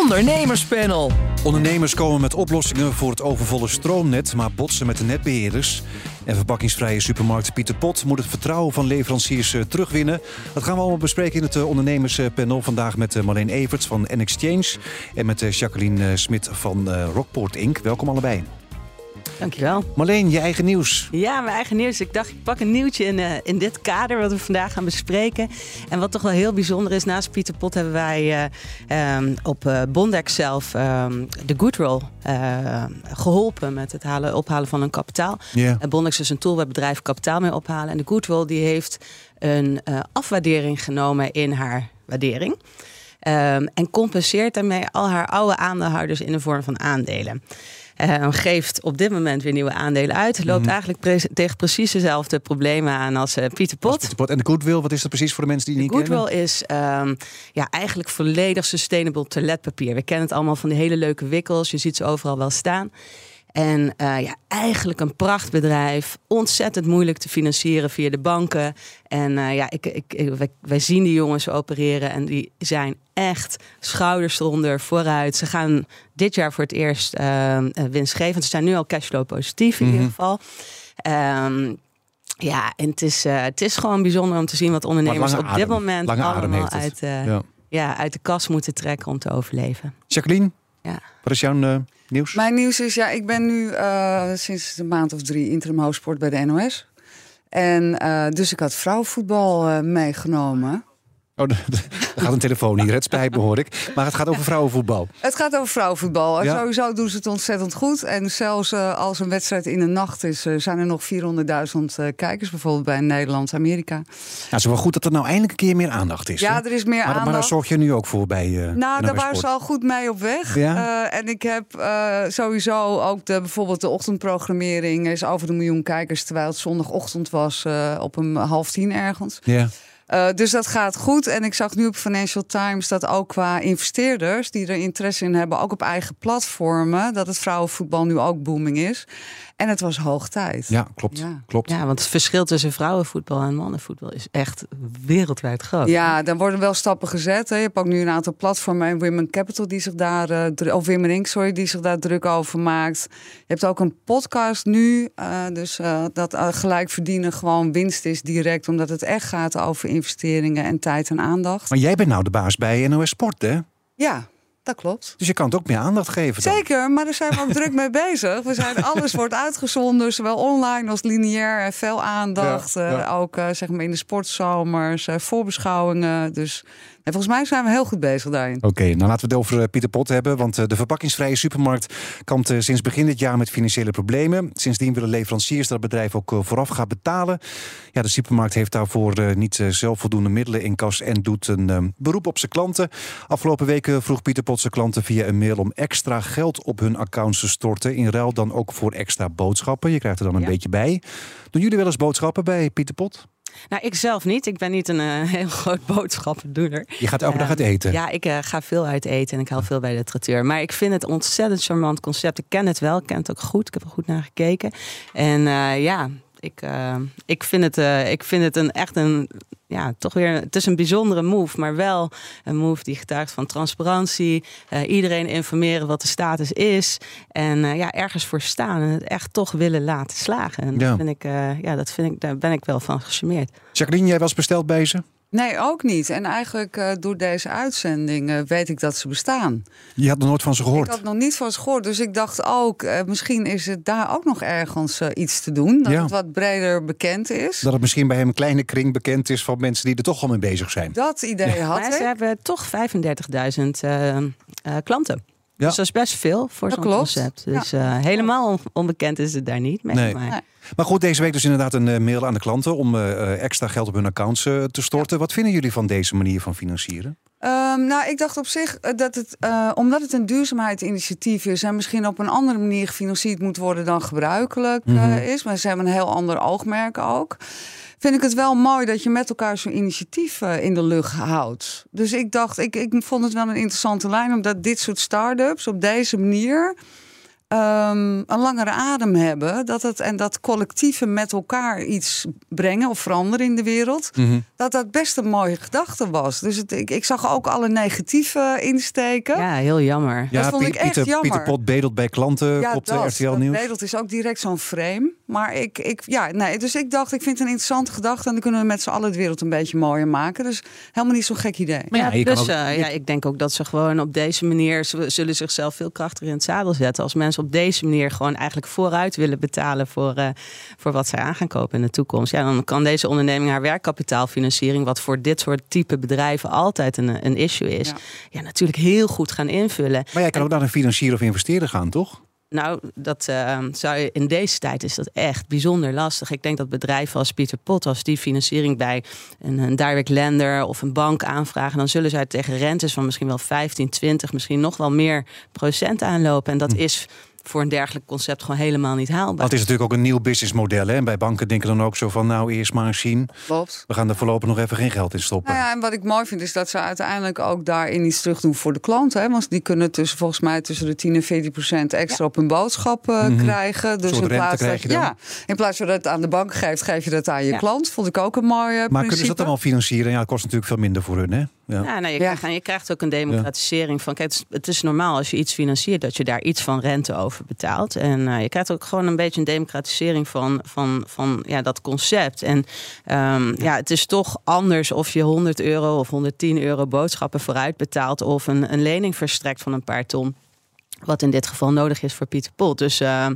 Ondernemerspanel. Ondernemers komen met oplossingen voor het overvolle stroomnet, maar botsen met de netbeheerders. En verpakkingsvrije supermarkt Pieter Pot moet het vertrouwen van leveranciers eh, terugwinnen. Dat gaan we allemaal bespreken in het eh, ondernemerspanel. Vandaag met eh, Marleen Everts van N-Exchange en met Jacqueline Smit van Rockport Inc. Welkom allebei. Dankjewel. Marleen, je eigen nieuws. Ja, mijn eigen nieuws. Ik dacht, ik pak een nieuwtje in, uh, in dit kader wat we vandaag gaan bespreken. En wat toch wel heel bijzonder is, naast Pieter Pot hebben wij uh, um, op uh, Bondex zelf um, de Goodroll geholpen met het halen, ophalen van een kapitaal. Yeah. Bondex is een tool waar bedrijven kapitaal mee ophalen. En de Goodroll die heeft een afwaardering genomen in haar waardering. Um, en compenseert daarmee al haar oude aandeelhouders in de vorm van aandelen. Uh, geeft op dit moment weer nieuwe aandelen uit. Loopt mm. eigenlijk pre tegen precies dezelfde problemen aan als uh, Pieter Pot. Pieter Pot. En de Goodwill, wat is dat precies voor de mensen die de niet Goodwill kennen? is um, ja, eigenlijk volledig sustainable toiletpapier. We kennen het allemaal van die hele leuke wikkels. Je ziet ze overal wel staan. En uh, ja, eigenlijk een prachtbedrijf. Ontzettend moeilijk te financieren via de banken. En uh, ja, ik, ik, ik, wij, wij, zien die jongens opereren en die zijn echt schouders eronder vooruit. Ze gaan dit jaar voor het eerst uh, winstgevend. Ze zijn nu al cashflow positief in mm -hmm. ieder geval. Um, ja, en het is, het is gewoon bijzonder om te zien wat ondernemers op adem, dit moment allemaal uit, ja. Ja, uit de kas moeten trekken om te overleven. Jacqueline, ja. wat is jouw nieuws? Mijn nieuws is, ja, ik ben nu uh, sinds een maand of drie interim hoofdsport bij de NOS. En uh, dus ik had vrouwenvoetbal meegenomen. Oh, er gaat een telefoon hier. Het spijt me, hoor ik. Maar het gaat over vrouwenvoetbal. Het gaat over vrouwenvoetbal. Ja. Sowieso doen ze het ontzettend goed. En zelfs uh, als een wedstrijd in de nacht is, uh, zijn er nog 400.000 uh, kijkers. Bijvoorbeeld bij Nederland, Amerika. Nou, het is wel goed dat er nou eindelijk een keer meer aandacht is. Ja, hè? er is meer maar, aandacht. Maar daar zorg je nu ook voor bij Nou, daar waren ze al goed mee op weg. Ja? en ik heb sowieso ook de, bijvoorbeeld de ochtendprogrammering... is over de miljoen kijkers, terwijl het zondagochtend was... op een half tien ergens. Ja. Uh, dus dat gaat goed. En ik zag nu op Financial Times dat ook qua investeerders die er interesse in hebben, ook op eigen platformen, dat het vrouwenvoetbal nu ook booming is. En het was hoog tijd. Ja, klopt. Ja. klopt. Ja, want het verschil tussen vrouwenvoetbal en mannenvoetbal is echt wereldwijd groot. Ja, dan worden wel stappen gezet. Hè. Je hebt ook nu een aantal platformen en Women Capital die zich daar, uh, of Women Inc, sorry, die zich daar druk over maakt. Je hebt ook een podcast nu, uh, dus uh, dat gelijk verdienen gewoon winst is direct, omdat het echt gaat over investeringen en tijd en aandacht. Maar jij bent nou de baas bij NOS Sport, hè? Ja, dat klopt. Dus je kan het ook meer aandacht geven. Dan. Zeker, maar daar zijn we ook druk mee bezig. We zijn, alles wordt uitgezonden, zowel online als lineair. En veel aandacht. Ja, ja. Uh, ook uh, zeg maar in de sportzomers, uh, voorbeschouwingen. Dus en volgens mij zijn we heel goed bezig daarin. Oké, okay, nou laten we het over uh, Pieter Pot hebben. Want uh, de verpakkingsvrije supermarkt kampt uh, sinds begin dit jaar met financiële problemen. Sindsdien willen leveranciers dat het bedrijf ook vooraf gaat betalen. Ja, de supermarkt heeft daarvoor niet zelf voldoende middelen in kas en doet een beroep op zijn klanten. Afgelopen weken vroeg Pieter Pot zijn klanten via een mail om extra geld op hun accounts te storten. In ruil dan ook voor extra boodschappen. Je krijgt er dan een ja. beetje bij. Doen jullie wel eens boodschappen bij Pieter Pot? Nou, ik zelf niet. Ik ben niet een uh, heel groot boodschappendoener. Je gaat elke uh, dag uit eten? Ja, ik uh, ga veel uit eten en ik haal veel bij de. Maar ik vind het een ontzettend charmant concept. Ik ken het wel, ik ken het ook goed. Ik heb er goed naar gekeken. En uh, ja, ik, ik, vind het, ik vind het een, echt een... Ja, toch weer... Het is een bijzondere move, maar wel een move die getuigt van transparantie. iedereen informeren wat de status is. En ja, ergens voor staan en het echt toch willen laten slagen. En ja. dat vind ik, ja, dat vind ik, daar ben ik wel van gecharmeerd. Jacqueline, jij was besteld bij ze? Nee, ook niet. En eigenlijk uh, door deze uitzending uh, weet ik dat ze bestaan. Je had nog nooit van ze gehoord? Ik had nog niet van ze gehoord. Dus ik dacht ook, uh, misschien is het daar ook nog ergens iets te doen. Dat Ja. het wat breder bekend is. Dat het misschien bij hem een kleine kring bekend is van mensen die er toch al mee bezig zijn. Dat idee had Maar ik. ze hebben toch 35.000 eh, eh, klanten. Ja. Dus dat is best veel voor zo'n concept. Dus eh, helemaal on- onbekend is het daar niet mee. Nee. Maar, Nee. Maar goed, deze week dus inderdaad een eh, mail aan de klanten om eh, eh, extra geld op hun accounts te storten. Wat vinden jullie van deze manier van financieren? Ehm, nou, ik dacht op zich dat het, uh, omdat het een duurzaamheidsinitiatief is en misschien op een andere manier gefinancierd moet worden dan gebruikelijk mm -hmm. is, maar ze hebben een heel ander oogmerk ook. Vind ik het wel mooi dat je met elkaar zo'n initiatief in de lucht houdt. Dus ik dacht, ik, ik vond het wel een interessante lijn, omdat dit soort start-ups op deze manier um, een langere adem hebben. Dat het, en dat collectieven met elkaar iets brengen of veranderen in de wereld. Mm -hmm. Dat dat best een mooie gedachte was. Dus het, ik, ik zag ook alle negatieve insteken. Ja, heel jammer. Ja, dat vond Pieter, ik echt jammer. Pieter Pot bedelt bij klanten ja, op de RTL dat Nieuws. bedelt is ook direct zo'n frame. Maar ik, ik, ja, nee, dus ik dacht, ik vind het een interessante gedachte. En dan kunnen we met z'n allen de wereld een beetje mooier maken. Dus helemaal niet zo'n gek idee. Maar ja, dus ook- eh, ja, ik denk ook dat ze gewoon op deze manier... ze zullen zichzelf veel krachtiger in het zadel zetten... als mensen op deze manier gewoon eigenlijk vooruit willen betalen... voor, eh, voor wat zij aan gaan kopen in de toekomst. Ja, dan kan deze onderneming haar werkkapitaalfinanciering... wat voor dit soort type bedrijven altijd een, een issue is... Ja. Ja. natuurlijk heel goed gaan invullen. Maar jij kan ook naar een financier of investeerder gaan, toch? Nou, dat eh, zou je, in deze tijd is dat echt bijzonder lastig. Ik denk dat bedrijven als Pieter Pot, als die financiering bij een, een direct lender of een bank aanvragen, dan zullen zij tegen rentes van misschien wel 15, 20, misschien nog wel meer procent aanlopen. En dat Hm. is voor een dergelijk concept gewoon helemaal niet haalbaar. Dat is natuurlijk ook een nieuw businessmodel. Hè? En bij banken denken dan ook zo van, nou eerst maar eens zien. Klopt. We gaan er voorlopig nog even geen geld in stoppen. Nou ja, en wat ik mooi vind is dat ze uiteindelijk ook daarin iets terug doen voor de klant. Hè? Want die kunnen tussen, volgens mij tussen de 10 en 14 procent extra op hun boodschap eh, Mhm. krijgen. Dus in rente plaats, krijg dat, je dan? ja, in plaats van dat het aan de bank geeft, geef je dat aan je Ja. klant. Vond ik ook een mooi eh, maar principe. kunnen ze dat dan wel financieren? Ja, dat kost natuurlijk veel minder voor hun, hè? Ja. Ja, nou, je, Ja. Krijgt, en je krijgt ook een democratisering van. Kijk, het is, het is normaal als je iets financiert dat je daar iets van rente over betaalt. En eh, je krijgt ook gewoon een beetje een democratisering van, van, van ja, dat concept. En ehm, ja, het is toch anders of je 100 euro of 110 euro boodschappen vooruit betaalt of een, een lening verstrekt van een paar ton. Wat in dit geval nodig is voor Pieter Pot. Dus ehm,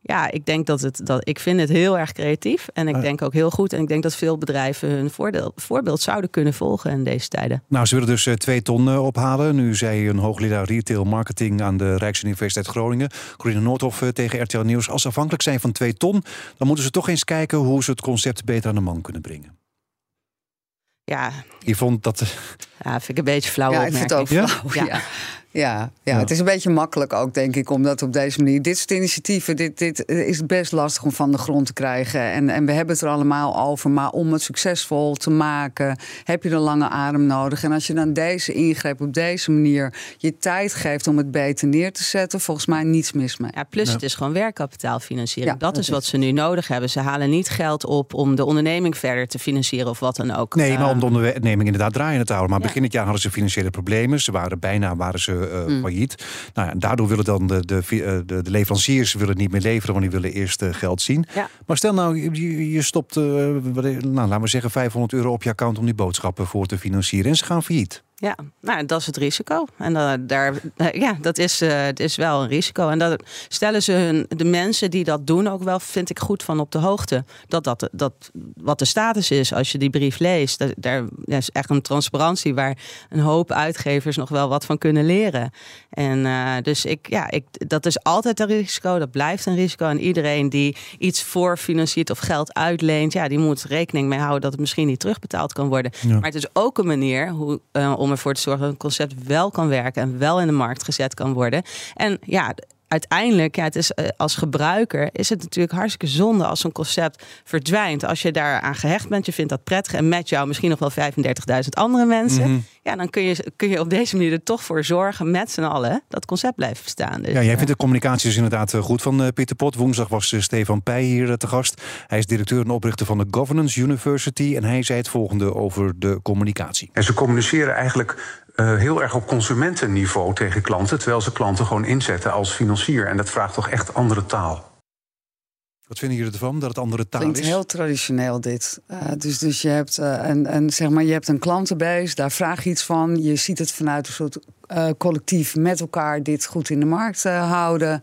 ja, ik denk dat het dat ik vind het heel erg creatief. En ik Ah. denk ook heel goed. En ik denk dat veel bedrijven hun voordeel, voorbeeld zouden kunnen volgen in deze tijden. Nou, ze willen dus eh, twee ton eh, ophalen. Nu zei een hoogleraar retail marketing aan de Rijksuniversiteit Groningen, Corine Noordhoff eh, tegen RTL Nieuws. Als ze afhankelijk zijn van twee ton, dan moeten ze toch eens kijken hoe ze het concept beter aan de man kunnen brengen. Ja, Je vond dat. Ja vind ik een beetje flauw. Ja, ik vind het ook flauw. Ja. Ja. Ja, ja, Ja. het is een beetje makkelijk ook, denk ik, om dat op deze manier. Dit soort initiatieven, dit, dit is best lastig om van de grond te krijgen. En, en we hebben het er allemaal over. Maar om het succesvol te maken, heb je een lange adem nodig. En als je dan deze ingreep op deze manier je tijd geeft om het beter neer te zetten, volgens mij niets mis mee. Ja, plus Ja. het is gewoon werkkapitaalfinanciering. Ja, dat dat is wat ze nu nodig hebben. Ze halen niet geld op om de onderneming verder te financieren of wat dan ook. Nee, maar Eh, om de onderneming inderdaad draaiende te houden. Maar Ja. Begin dit jaar hadden ze financiële problemen. Ze waren bijna waren ze, eh, Hmm. failliet. Nou ja, daardoor willen dan de, de, de, de leveranciers willen niet meer leveren, want die willen eerst eh, geld zien. Ja. Maar stel nou, je, je stopt, eh, nou, laten we zeggen, 500 euro op je account om die boodschappen voor te financieren. En ze gaan failliet. Ja, nou, dat is het risico. En eh, daar, eh, ja, dat is, eh, het is wel een risico. En dat stellen ze hun, de mensen die dat doen ook wel, vind ik goed van op de hoogte. Dat, dat, dat wat de status is als je die brief leest. Dat, daar is echt een transparantie waar een hoop uitgevers nog wel wat van kunnen leren. En dus ik, ja, ik, dat is altijd een risico. Dat blijft een risico. En iedereen die iets voorfinanciert of geld uitleent, ja, die moet rekening mee houden dat het misschien niet terugbetaald kan worden. Ja. Maar het is ook een manier hoe, eh, om ervoor te zorgen dat een concept wel kan werken en wel in de markt gezet kan worden. En ja, uiteindelijk, ja, het is, eh, als gebruiker is het natuurlijk hartstikke zonde als zo'n concept verdwijnt. Als je daar aan gehecht bent, je vindt dat prettig en met jou misschien nog wel 35.000 andere mensen. Mhm. Ja, dan kun je, kun je op deze manier er toch voor zorgen met z'n allen dat het concept blijft bestaan. Dus, Ja, jij vindt de communicatie dus inderdaad eh, goed van eh, Pieter Pot. Woensdag was Stefan Peij hier te gast. Hij is directeur en oprichter van de Governance University. En hij zei het volgende over de communicatie. En ze communiceren eigenlijk eh, heel erg op consumentenniveau tegen klanten, terwijl ze klanten gewoon inzetten als financier. En dat vraagt toch echt andere taal. Wat vinden jullie ervan, dat het andere taal Klinkt is? heel traditioneel dit. Eh, dus, dus je hebt eh, een, een, zeg maar, je hebt een klantenbase, daar vraag je iets van. Je ziet het vanuit een soort eh, collectief met elkaar dit goed in de markt eh, houden.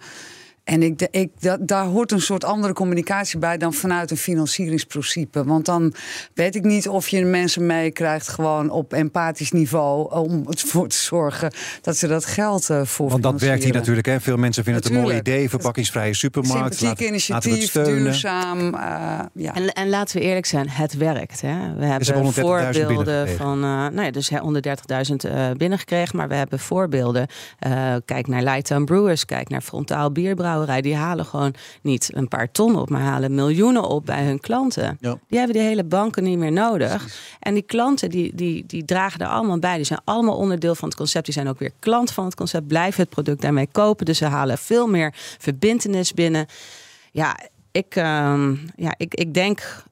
En ik, ik, dat, daar hoort een soort andere communicatie bij dan vanuit een financieringsprincipe. Want dan weet ik niet of je mensen meekrijgt gewoon op empathisch niveau om ervoor te zorgen dat ze dat geld uh, voor Want dat werkt hier natuurlijk. Hè? Veel mensen vinden het een mooi idee, verpakkingsvrije supermarkt. Sympathiek initiatief, duurzaam. Uh, ja. en, en laten we eerlijk zijn, het werkt. Hè? We hebben voorbeelden van, uh, nou ja, dus 130.000 binnengekregen, maar we hebben voorbeelden. kijk naar Light Brewers, kijk naar Frontaal Die halen gewoon niet een paar ton op, maar halen miljoenen op bij hun klanten. Die hebben die hele banken niet meer nodig. En die klanten die, die, die dragen er allemaal bij. Die zijn allemaal onderdeel van het concept. Die zijn ook weer klant van het concept, blijven het product daarmee kopen. Dus ze halen veel meer verbindenis binnen. Ja, ik, uh, ja, ik, ik denk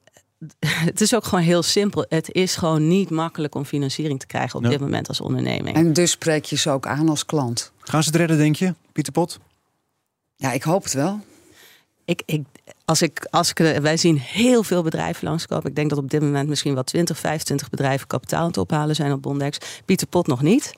het is ook gewoon heel simpel. Het is gewoon niet makkelijk om financiering te krijgen op dit moment als onderneming. En dus spreek je ze ook aan als klant. Gaan ze het redden, denk je, Pieter Pot? Ja, ik hoop het wel. Ik, ik, als ik, als ik, wij zien heel veel bedrijven langskomen. Ik denk dat op dit moment misschien wel 20, 25 bedrijven kapitaal aan het ophalen zijn op Bondex. Pieter Pot nog niet.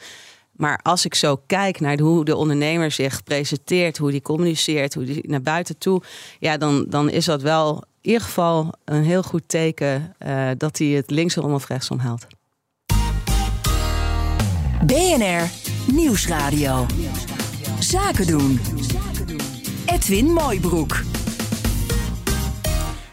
Maar als ik zo kijk naar hoe de ondernemer zich presenteert, hoe die communiceert, hoe die naar buiten toe, ja, dan, dan is dat wel in ieder geval een heel goed teken uh, dat hij het linksom of rechtsom haalt. BNR Nieuwsradio. Zaken doen. Edwin Mooibroek.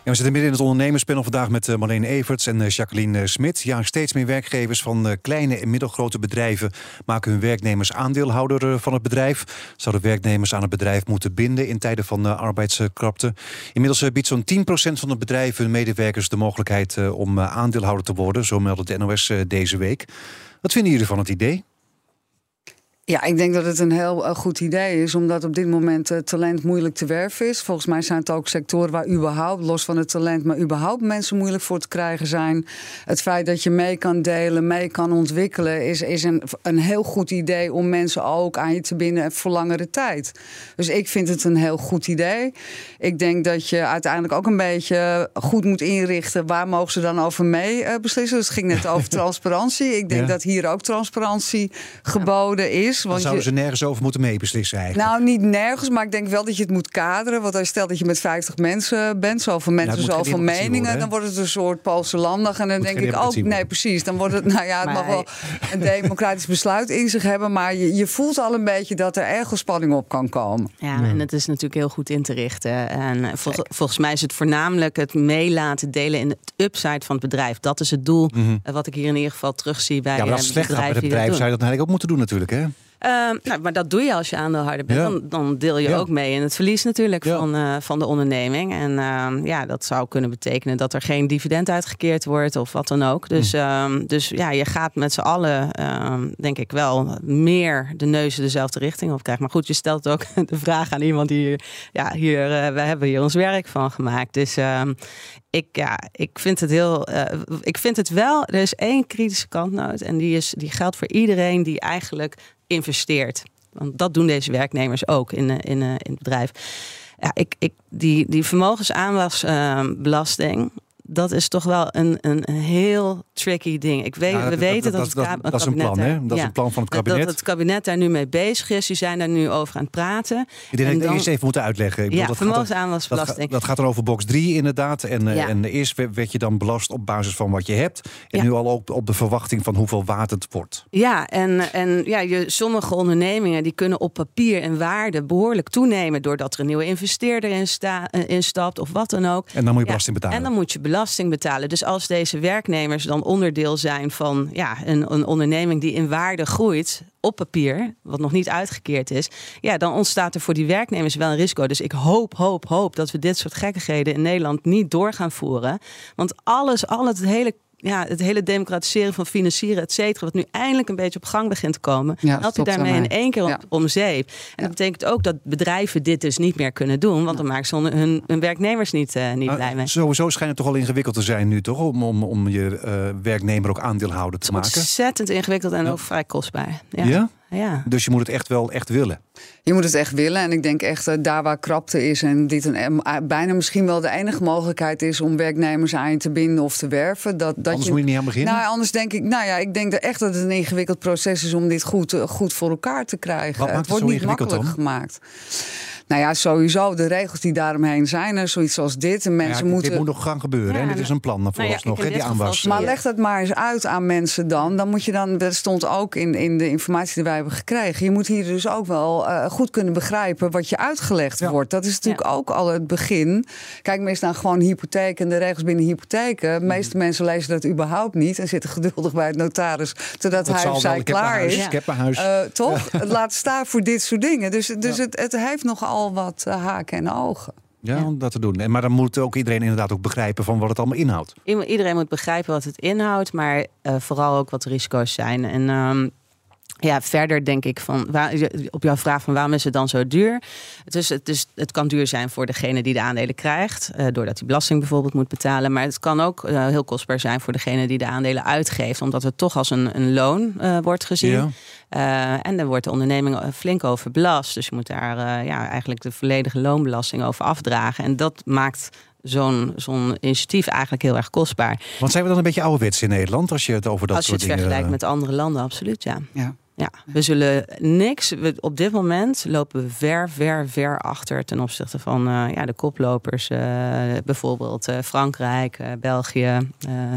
Ja, we zitten midden in het ondernemerspanel vandaag met uh, Marlene Everts en uh, Jacqueline uh, Smit. Ja, steeds meer werkgevers van kleine en middelgrote bedrijven maken hun werknemers aandeelhouder van het bedrijf. Zouden werknemers aan het bedrijf moeten binden in tijden van arbeidskrapte. Inmiddels biedt zo'n 10% van de bedrijven hun medewerkers de mogelijkheid om aandeelhouder te worden. Zo meldde de NOS deze week. Wat vinden jullie van het idee? Ja, ik denk dat het een heel uh, goed idee is, omdat op dit moment uh, talent moeilijk te werven is. Volgens mij zijn het ook sectoren waar überhaupt, los van het talent, maar überhaupt mensen moeilijk voor te krijgen zijn. Het feit dat je mee kan delen, mee kan ontwikkelen, is, is een, een heel goed idee om mensen ook aan je te binden voor langere tijd. Dus ik vind het een heel goed idee. Ik denk dat je uiteindelijk ook een beetje goed moet inrichten waar mogen ze dan over mee uh, beslissen. Dus het ging net over transparantie. Ik denk dat hier ook transparantie geboden is. Dan zouden ze nergens over moeten meebeslissen eigenlijk. Nou, niet nergens, maar ik denk wel dat je het moet kaderen. Want als je stelt dat je met 50 mensen bent, zoveel mensen, zoveel meningen, dan wordt het een soort Poolse landig. En dan denk ik ook, nee, precies. Dan wordt het, nou ja, het mag wel een democratisch besluit in zich hebben. Maar je, je voelt al een beetje dat er ergens spanning op kan komen. Ja, en het is natuurlijk heel goed in te richten. En volgens mij is het voornamelijk het meelaten delen in het upside van het bedrijf. Dat is het doel mm wat ik hier in ieder geval terugzie bij ja, maar als het slecht gaat met het bedrijf, zou je dat eigenlijk ook moeten doen natuurlijk, hè? Ehm, nou, maar dat doe je als je aandeelhouder bent. Dan, dan, deel je ook mee in het verlies natuurlijk van, uh, van de onderneming. En uh, ja, dat zou kunnen betekenen dat er geen dividend uitgekeerd wordt of wat dan ook. Dus, uh, dus ja, je gaat met z'n allen, denk ik wel, meer de neuzen dezelfde richting op krijgen. Maar goed, je stelt ook de vraag aan iemand die hier, ja, hier, we hebben hier ons werk van gemaakt. Dus ik, ja, ik vind het heel. Uh, ik vind het wel. Er is één kritische kantnoot. En die, is, die geldt voor iedereen die eigenlijk investeert. Want dat doen deze werknemers ook in, in, in het bedrijf. Ja, ik, ik, die, die vermogensaanwasbelasting dat is toch wel een, een, heel tricky ding. Ik weet, we weten dat, dat, het, dat, is een plan, hè? Dat is een plan van het kabinet. Dat, het kabinet daar nu mee bezig is. Die zijn daar nu over aan het praten. Ik denk dat ik eerst even moeten uitleggen. Ik bedoel, ja, vermogensaanwasbelasting. Dat, gaat er over box 3 inderdaad. En, eh, ja. en eerst werd je dan belast op basis van wat je hebt. En nu al ook op de verwachting van hoeveel waard het wordt. Ja, en, en ja, je, sommige ondernemingen die kunnen op papier en waarde behoorlijk toenemen... doordat er een nieuwe investeerder in sta, eh, instapt of wat dan ook. En dan moet je belasting betalen. En dan moet je belasting belasting betalen. Dus als deze werknemers dan onderdeel zijn van ja, een, een onderneming die in waarde groeit op papier, wat nog niet uitgekeerd is, ja, dan ontstaat er voor die werknemers wel een risico. Dus ik hoop, hoop, hoop dat we dit soort gekkigheden in Nederland niet door gaan voeren. Want alles, al het hele ja, het hele democratiseren van financieren, et cetera, wat nu eindelijk een beetje op gang begint te komen, ja, helpt u daarmee in één keer om zeep. En dat betekent ook dat bedrijven dit dus niet meer kunnen doen, want dan maken ze hun, hun werknemers niet, uh, niet blij mee. Sowieso schijnt het toch al ingewikkeld te zijn nu, toch? Om, om, om je uh, werknemer ook aandeelhouder te maken. Ontzettend ingewikkeld en ook vrij kostbaar. ja? Ja. Dus je moet het echt wel echt willen. Je moet het echt willen. En ik denk echt dat daar waar krapte is en dit een, eh, bijna misschien wel de enige mogelijkheid is om werknemers aan je te binden of te werven. Dat, dat anders je, moet je niet aan beginnen. Nou, anders denk ik, nou ja, ik denk echt dat het een ingewikkeld proces is om dit goed, eh, goed voor elkaar te krijgen. Wat het wordt het niet makkelijk dan? gemaakt. Nou ja, sowieso de regels die daaromheen zijn. Er zoiets als dit. En mensen Ja, dit- moeten. Dit moet nog gaan gebeuren. Ja, en dit nou- is een plan nou ja, vooralsnog, die aanwas. Maar leg dat maar eens uit aan mensen dan. Dan moet je dan, dat stond ook in, in de informatie die wij hebben gekregen. Je moet hier dus ook wel eh, goed kunnen begrijpen wat je uitgelegd Ja. wordt. Dat is natuurlijk ook al het begin. Kijk, meestal naar gewoon hypotheek en de regels binnen hypotheken. De meeste mensen lezen dat überhaupt niet en zitten geduldig bij het notaris totdat Dat hij zal of zij ik heb een klaar huis, is. ik heb een huis. Eh, toch? Het laat staan voor dit soort dingen. Dus, dus het, het heeft nogal wat eh, haken en ogen. ja, om dat te doen. En, maar dan moet ook iedereen inderdaad ook begrijpen van wat het allemaal inhoudt. Iedereen moet begrijpen wat het inhoudt, maar eh, vooral ook wat de risico's zijn. En ehm, ja, verder denk ik van, waar, op jouw vraag van waarom is het dan zo duur? Het, is, het, is, het kan duur zijn voor degene die de aandelen krijgt, eh, doordat hij belasting bijvoorbeeld moet betalen. Maar het kan ook eh, heel kostbaar zijn voor degene die de aandelen uitgeeft, omdat het toch als een, een loon eh, wordt gezien. Ja. Eh, en dan wordt de onderneming flink over belast. Dus je moet daar eh, ja, eigenlijk de volledige loonbelasting over afdragen. En dat maakt zo'n zo'n initiatief eigenlijk heel erg kostbaar. Want zijn we dan een beetje ouderwets in Nederland als je het over dat Als je soort het dingen... vergelijkt met andere landen, absoluut ja. Ja. Ja, we zullen niks. We, op dit moment lopen we ver, ver, ver achter ten opzichte van eh, ja, de koplopers. eh, bijvoorbeeld eh, Frankrijk, eh, België,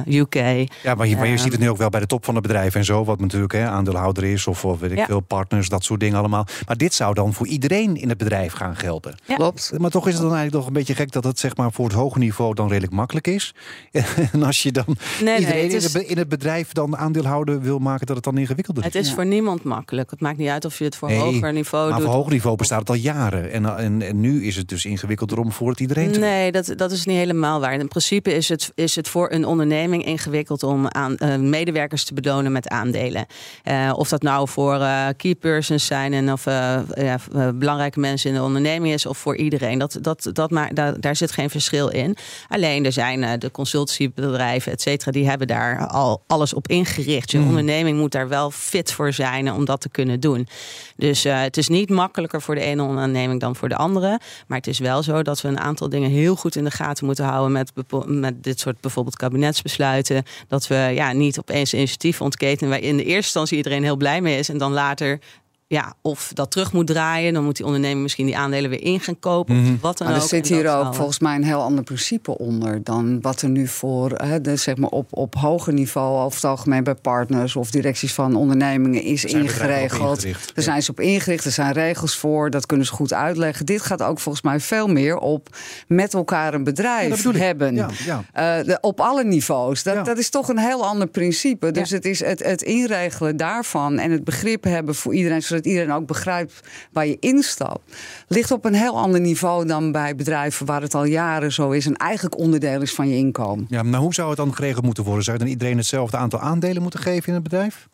eh, UK. Ja, maar je, maar je ziet het nu ook wel bij de top van het bedrijf en zo. Wat natuurlijk hè, aandeelhouder is of, of weet ik Ja. veel, partners, dat soort dingen allemaal. Maar dit zou dan voor iedereen in het bedrijf gaan gelden. Ja. Klopt. Maar toch is het dan eigenlijk nog een beetje gek dat het zeg maar, voor het hoge niveau dan redelijk makkelijk is. en als je dan nee, iedereen het in, is- het, be- in het bedrijf dan aandeelhouder wil maken, dat het dan ingewikkelder is. Het is Ja. voor niemand makkelijk. Het maakt niet uit of je het voor Nee, hoger niveau maar doet. voor hoog niveau bestaat het al jaren. En, en, en nu is het dus ingewikkelder om voor het iedereen te doen. Nee, dat, dat is niet helemaal waar. In principe is het, is het voor een onderneming ingewikkeld om aan, eh, medewerkers te belonen met aandelen. Eh, of dat nou voor eh, key persons zijn en of ja, belangrijke mensen in de onderneming is, of voor iedereen. Dat, dat, dat maar, daar, daar zit geen verschil in. Alleen er zijn de consultiebedrijven, et cetera, die hebben daar al alles op ingericht. Je onderneming moet daar wel fit voor zijn om dat te kunnen doen. Dus eh, het is niet makkelijker voor de ene onderneming dan voor de andere. Maar het is wel zo dat we een aantal dingen heel goed in de gaten moeten houden met, met dit soort bijvoorbeeld kabinetsbesluiten. Dat we ja, niet opeens initiatieven ontketenen waar in de eerste instantie iedereen heel blij mee is. En dan later ja, of dat terug moet draaien. Dan moet die onderneming misschien die aandelen weer in gaan kopen. Of wat dan Maar ook. er zit En hier ook volgens mij een heel ander principe onder dan wat er nu voor, hè, de, zeg maar op, op hoger niveau, over het algemeen bij partners of directies van ondernemingen is zijn ingeregeld. Daar zijn ze op ingericht, er zijn regels voor, dat kunnen ze goed uitleggen. Dit gaat ook volgens mij veel meer op met elkaar een Ja, dat bedrijf hebben. Ja, ja. Eh, de- op alle niveaus. Dat, Ja. dat is toch een heel ander principe. Dus het is het, het inregelen daarvan en het begrip hebben voor iedereen, zodat iedereen ook begrijpt waar je instapt, ligt op een heel ander niveau dan bij bedrijven waar het al jaren zo is en eigenlijk onderdeel is van je inkomen. Ja, maar hoe zou het dan geregeld moeten worden? Zou dan iedereen hetzelfde aantal aandelen moeten geven in het bedrijf?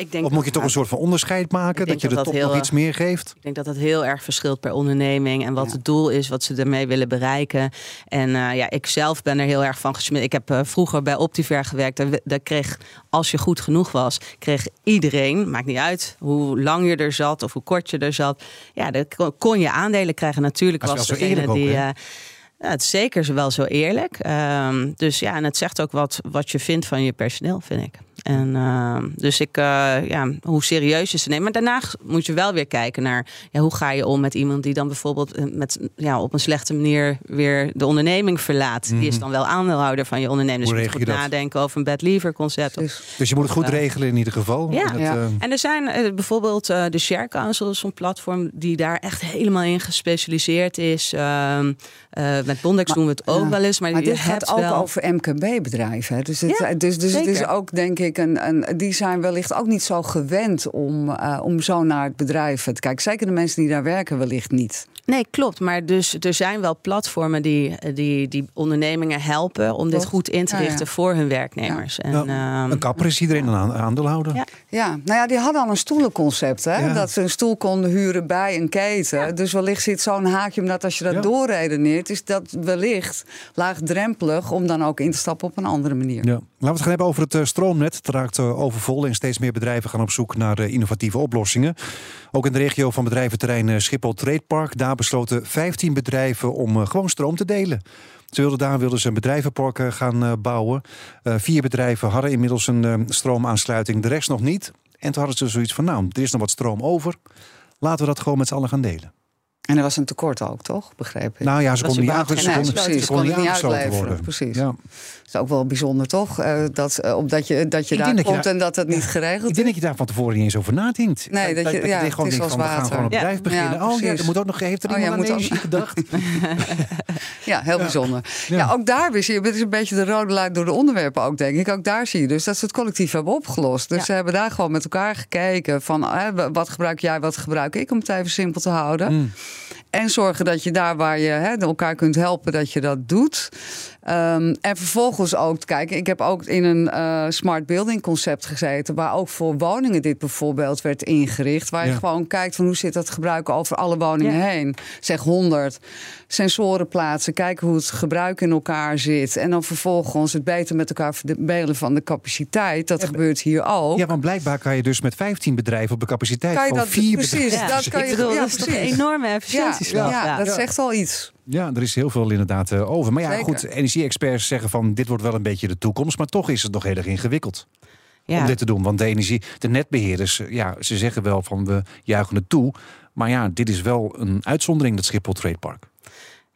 Ik denk Of moet je toch een soort van onderscheid maken? Dat je top dat nog iets meer geeft? Ik denk dat dat heel erg verschilt per onderneming en wat Ja. het doel is, wat ze ermee willen bereiken. En eh, ja, ik zelf ben er heel erg van gesmeerd. Ik heb eh, vroeger bij Optiver gewerkt. Daar, daar kreeg, als je goed genoeg was, kreeg iedereen, maakt niet uit hoe lang je er zat of hoe kort je er zat. Ja, dan kon- je aandelen krijgen. Natuurlijk was degene die. eh, ja, het is zeker wel zo eerlijk. Ehm, dus ja, en het zegt ook wat, wat je vindt van je personeel, vind ik. En ehm, dus ik, eh, ja, hoe serieus je ze neemt. Maar daarna moet je wel weer kijken naar ja, hoe ga je om met iemand die dan bijvoorbeeld eh, met, ja, op een slechte manier weer de onderneming verlaat. Die is dan wel aandeelhouder van je onderneming. Dus Hoe je moet goed dat? nadenken over een bed lever concept. Of- Dus, je moet het goed Ja. regelen in ieder geval. Ja. Het, Ja. eh, En er zijn eh, bijvoorbeeld eh, de Share Council, is zo'n platform die daar echt helemaal in gespecialiseerd is. Ehm, eh, met Bondex Maar- doen we het ook wel eens, maar, maar je dit hebt gaat ook wel... over MKB-bedrijven. hè. Dus, het, dus, dus het is ook, denk ik, een, een, die zijn wellicht ook niet zo gewend om, eh, om zo naar het bedrijf te kijken. Zeker de mensen die daar werken, wellicht niet. Nee, klopt. Maar dus, er zijn wel platformen die, die, die ondernemingen helpen om dit goed in te Ja, ja. richten voor hun werknemers. En, nou, ehm, een kapper is iedereen een aan- aandeelhouder. Ja. Ja, nou ja, die hadden al een stoelenconcept. Hè? Ja. Dat ze een stoel konden huren bij een keten. Dus wellicht zit zo'n haakje, omdat als je dat Ja. doorredeneert, is dat wellicht laagdrempelig om dan ook in te stappen op een andere manier. Ja. Laten we het gaan hebben over het eh, stroomnet. Het raakt eh, overvol en steeds meer bedrijven gaan op zoek naar eh, innovatieve oplossingen. Ook in de regio van bedrijventerrein Schiphol Trade Park. Daar besloten 15 bedrijven om eh, gewoon stroom te delen. Ze wilden daar wilden ze een bedrijvenpark eh, gaan eh, bouwen. Vier bedrijven hadden inmiddels een stroomaansluiting, de rest nog niet. En toen hadden ze zoiets van, nou, er is nog wat stroom over. Laten we dat gewoon met z'n allen gaan delen. En er was een tekort ook, toch? Begreep ik. Nou ja, ze konden niet, aangesloten uitleveren. worden. Precies. Ja. Dat is ook wel bijzonder, toch? Eh, dat, eh, omdat je, dat je Ik daar dat je komt en dat het niet geregeld Ik denk dat je daar van tevoren niet eens over nadenkt. Nee, dat je- ja, gewoon het is denkt van, als we gaan water. gewoon een Ja. bedrijf beginnen. Ja, oh ja, er moet ook nog, heeft er Oh, iemand ja, aan moet energie gedacht? Ja, heel bijzonder. Ja. Ja. ook daar weer zie je, het is een beetje de rode lijn door de onderwerpen ook, denk ik. Ook daar zie je dus dat ze het collectief hebben opgelost. Dus Ja. ze hebben daar gewoon met elkaar gekeken van hè, wat gebruik jij, wat gebruik ik, om het even simpel te houden. En zorgen dat je daar waar je hè, elkaar kunt helpen, dat je dat doet. Ehm, en vervolgens ook te kijken. Ik heb ook in een eh, smart building concept gezeten. Waar ook voor woningen dit bijvoorbeeld werd ingericht. Waar je gewoon kijkt van hoe zit dat gebruik over alle woningen Ja. heen. Zeg 100. Sensoren plaatsen. Kijken hoe het gebruik in elkaar zit. En dan vervolgens het beter met elkaar verdelen van de capaciteit. Dat gebeurt hier ook. Ja, want blijkbaar kan je dus met 15 bedrijven op de capaciteit Kan je van dat vier precies? bedrijven. Dat kan je bedoel, dat is toch een enorme Ja, efficiëntieslag. ja, dat Ja. zegt al iets. Ja, er is heel veel inderdaad eh, over. Maar ja, Zeker. goed, energie-experts zeggen van dit wordt wel een beetje de toekomst. Maar toch is het nog heel erg ingewikkeld Ja. om dit te doen. Want de energie, de netbeheerders, eh, ja, ze zeggen wel van we juichen het toe. Maar ja, dit is wel een uitzondering, dat Schiphol Trade Park.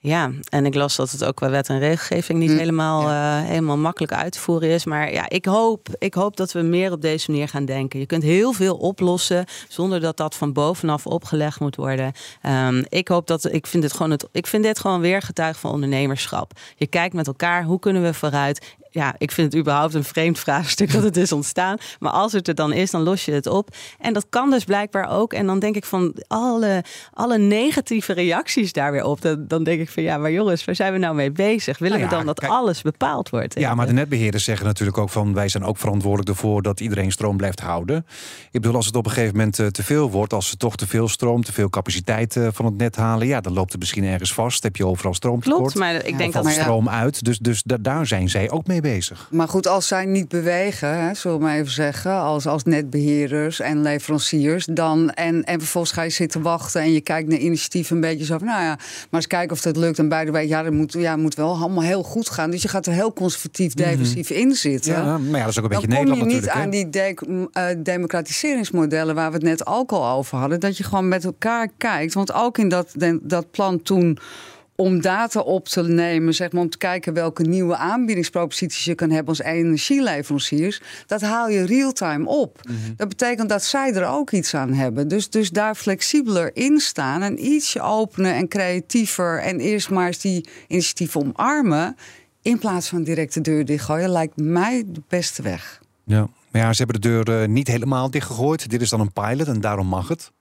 Ja, en ik las dat het ook qua wet en regelgeving niet Mm. helemaal, eh, helemaal makkelijk uit te voeren is. Maar ja, ik hoop, ik hoop dat we meer op deze manier gaan denken. Je kunt heel veel oplossen zonder dat dat van bovenaf opgelegd moet worden. Ehm, ik hoop dat, ik vind, dit gewoon het, ik vind dit gewoon weer getuig van ondernemerschap. Je kijkt met elkaar, hoe kunnen we vooruit? Ja, ik vind het überhaupt een vreemd vraagstuk dat het is ontstaan. Maar als het er dan is, dan los je het op. En dat kan dus blijkbaar ook. En dan denk ik van alle, alle negatieve reacties daar weer op. Dan, dan denk ik van ja, maar jongens, waar zijn we nou mee bezig? Willen Nou we dan dat kijk- alles bepaald wordt? Ja, maar de netbeheerders zeggen natuurlijk ook van wij zijn ook verantwoordelijk ervoor dat iedereen stroom blijft houden. Ik bedoel, als het op een gegeven moment eh, te veel wordt, als ze toch te veel stroom, te veel capaciteit eh, van het net halen, ja, dan loopt het misschien ergens vast. Heb je overal stroomtekort. Klopt, maar ik denk dat stroom uit. Dus, dus da- daar zijn zij ook mee bezig. Maar goed, als zij niet bewegen, hè, zullen we maar even zeggen, als, als netbeheerders en leveranciers, dan en, en vervolgens ga je zitten wachten en je kijkt naar initiatieven een beetje zo van, nou ja, maar eens kijken of dat lukt. En bij de week, ja, dat moet, ja, moet wel allemaal heel goed gaan. Dus je gaat er heel conservatief, defensief in zitten. Ja, maar ja, dat is ook een Dan beetje kom je Nederland niet natuurlijk. aan die de- eh, democratiseringsmodellen waar we het net ook al over hadden. Dat je gewoon met elkaar kijkt. Want ook in dat, dat plan toen om data op te nemen, zeg maar, om te kijken welke nieuwe aanbiedingsproposities je kan hebben als energieleveranciers, dat haal je real-time op. Mhm. Dat betekent dat zij er ook iets aan hebben. Dus, dus daar flexibeler in staan en ietsje opener en creatiever en eerst maar eens die initiatieven omarmen. In plaats van direct de deur dichtgooien, lijkt mij de beste weg. Ja. Maar ja, ze hebben de deur eh, niet helemaal dichtgegooid. Dit is dan een pilot en daarom mag het.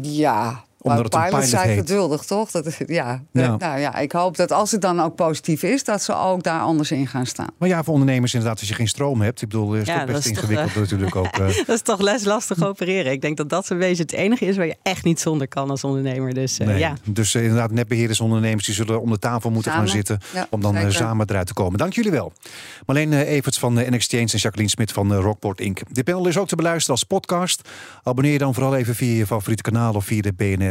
Ja, Omdat maar het een pilots pilot zijn heet. geduldig, toch? Dat, is- ja. Ja. Nou ja, ik hoop dat als het dan ook positief is, dat ze ook daar anders in gaan staan. Maar ja, voor ondernemers inderdaad, als je geen stroom hebt. Ik bedoel, is Ja, het ook dat best is toch, ingewikkeld natuurlijk ook. eh. Dat is toch les lastig opereren. Ik denk dat dat zo'n beetje het enige is waar je echt niet zonder kan als ondernemer. Dus eh, Nee. ja. Dus eh, inderdaad, netbeheerders, ondernemers, die zullen om de tafel moeten Samen. gaan zitten. Ja, om dan eh, zeker. samen eruit te komen. Dank jullie wel. Marleen eh, Everts van eh, NXChange en Jacqueline Smit van eh, Rockport Inc. Dit panel is ook te beluisteren als podcast. Abonneer je dan vooral even via je favoriete kanaal of via de